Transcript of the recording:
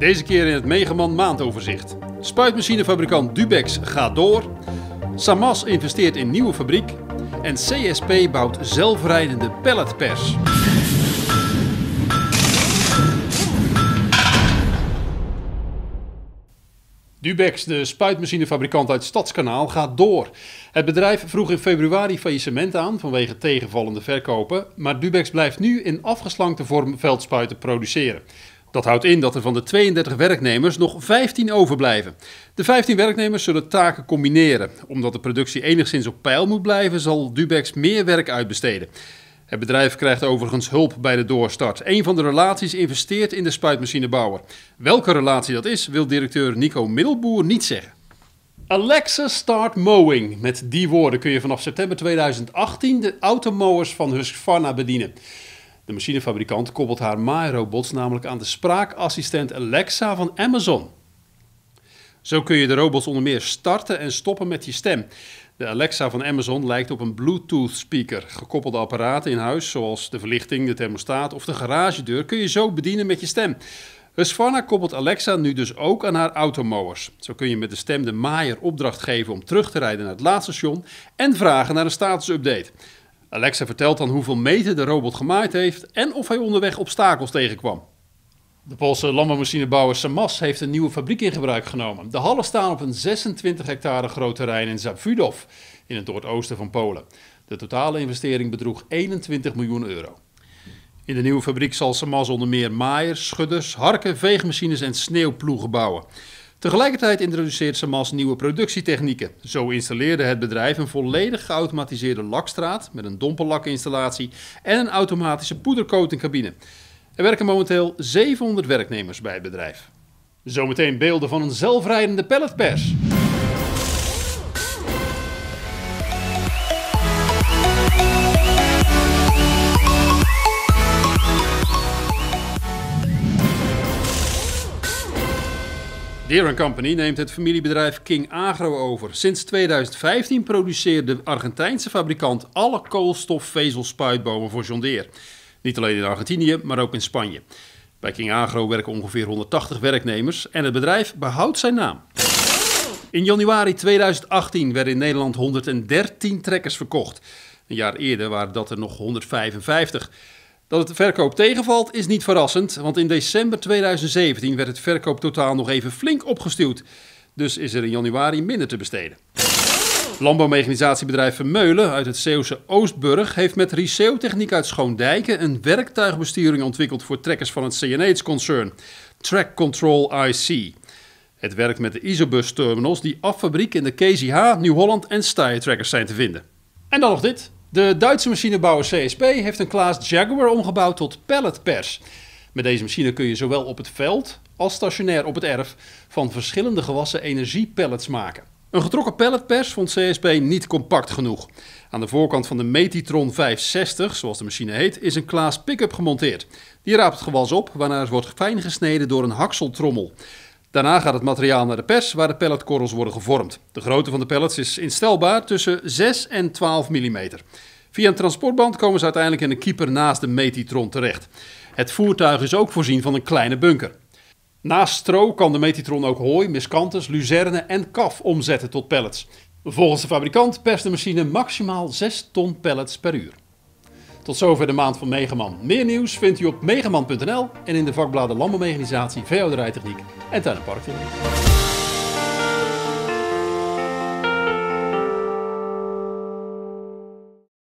Deze keer in het Megaman maandoverzicht. Spuitmachinefabrikant Dubex gaat door. Samas investeert in nieuwe fabriek. En CSP bouwt zelfrijdende palletpers. Dubex, de spuitmachinefabrikant uit Stadskanaal, gaat door. Het bedrijf vroeg in februari faillissement aan vanwege tegenvallende verkopen, maar Dubex blijft nu in afgeslankte vorm veldspuiten produceren. Dat houdt in dat er van de 32 werknemers nog 15 overblijven. De 15 werknemers zullen taken combineren. Omdat de productie enigszins op peil moet blijven, zal Dubex meer werk uitbesteden. Het bedrijf krijgt overigens hulp bij de doorstart. Een van de relaties investeert in de spuitmachinebouwer. Welke relatie dat is, wil directeur Nico Middelboer niet zeggen. Alexa Start Mowing. Met die woorden kun je vanaf september 2018 de automowers van Husqvarna bedienen. De machinefabrikant koppelt haar maairobots namelijk aan de spraakassistent Alexa van Amazon. Zo kun je de robots onder meer starten en stoppen met je stem. De Alexa van Amazon lijkt op een Bluetooth speaker. Gekoppelde apparaten in huis, zoals de verlichting, de thermostaat of de garagedeur, kun je zo bedienen met je stem. Husqvarna koppelt Alexa nu dus ook aan haar automowers. Zo kun je met de stem de maaier opdracht geven om terug te rijden naar het laadstation en vragen naar een statusupdate. Alexa vertelt dan hoeveel meter de robot gemaaid heeft en of hij onderweg obstakels tegenkwam. De Poolse landbouwmachinebouwer Samas heeft een nieuwe fabriek in gebruik genomen. De hallen staan op een 26 hectare groot terrein in Zabudov, in het noordoosten van Polen. De totale investering bedroeg 21 miljoen euro. In de nieuwe fabriek zal Samas onder meer maaiers, schudders, harken, veegmachines en sneeuwploegen bouwen. Tegelijkertijd introduceert Samas nieuwe productietechnieken. Zo installeerde het bedrijf een volledig geautomatiseerde lakstraat met een dompellakinstallatie en een automatische poedercoatingcabine. Er werken momenteel 700 werknemers bij het bedrijf. Zometeen beelden van een zelfrijdende palletpers. Deere Company neemt het familiebedrijf King Agro over. Sinds 2015 produceert de Argentijnse fabrikant alle koolstofvezelspuitbomen voor John Deere. Niet alleen in Argentinië, maar ook in Spanje. Bij King Agro werken ongeveer 180 werknemers en het bedrijf behoudt zijn naam. In januari 2018 werden in Nederland 113 trekkers verkocht. Een jaar eerder waren dat er nog 155. Dat het verkoop tegenvalt is niet verrassend, want in december 2017 werd het verkooptotaal nog even flink opgestuwd. Dus is er in januari minder te besteden. Landbouwmechanisatiebedrijf Vermeulen uit het Zeeuwse Oostburg heeft met Riseo-techniek uit Schoondijken een werktuigbesturing ontwikkeld voor trekkers van het CNH-concern, Track Control IC. Het werkt met de Isobus terminals die affabriek in de KZH, Nieuw-Holland en Steyr trackers zijn te vinden. En dan nog dit. De Duitse machinebouwer CSP heeft een Klaas Jaguar omgebouwd tot palletpers. Met deze machine kun je zowel op het veld als stationair op het erf van verschillende gewassen energiepellets maken. Een getrokken palletpers vond CSP niet compact genoeg. Aan de voorkant van de Metitron 560, zoals de machine heet, is een Klaas pick-up gemonteerd. Die raapt het gewas op, waarna het wordt fijn gesneden door een hakseltrommel. Daarna gaat het materiaal naar de pers, waar de pelletkorrels worden gevormd. De grootte van de pellets is instelbaar tussen 6 en 12 mm. Via een transportband komen ze uiteindelijk in een keeper naast de Metitron terecht. Het voertuig is ook voorzien van een kleine bunker. Naast stro kan de Metitron ook hooi, miscanthus, luzerne en kaf omzetten tot pellets. Volgens de fabrikant perst de machine maximaal 6 ton pellets per uur. Tot zover de maand van Megaman. Meer nieuws vindt u op megaman.nl en in de vakbladen Landbouwmechanisatie, Veehouderijtechniek en Tuin- en Parktechniek.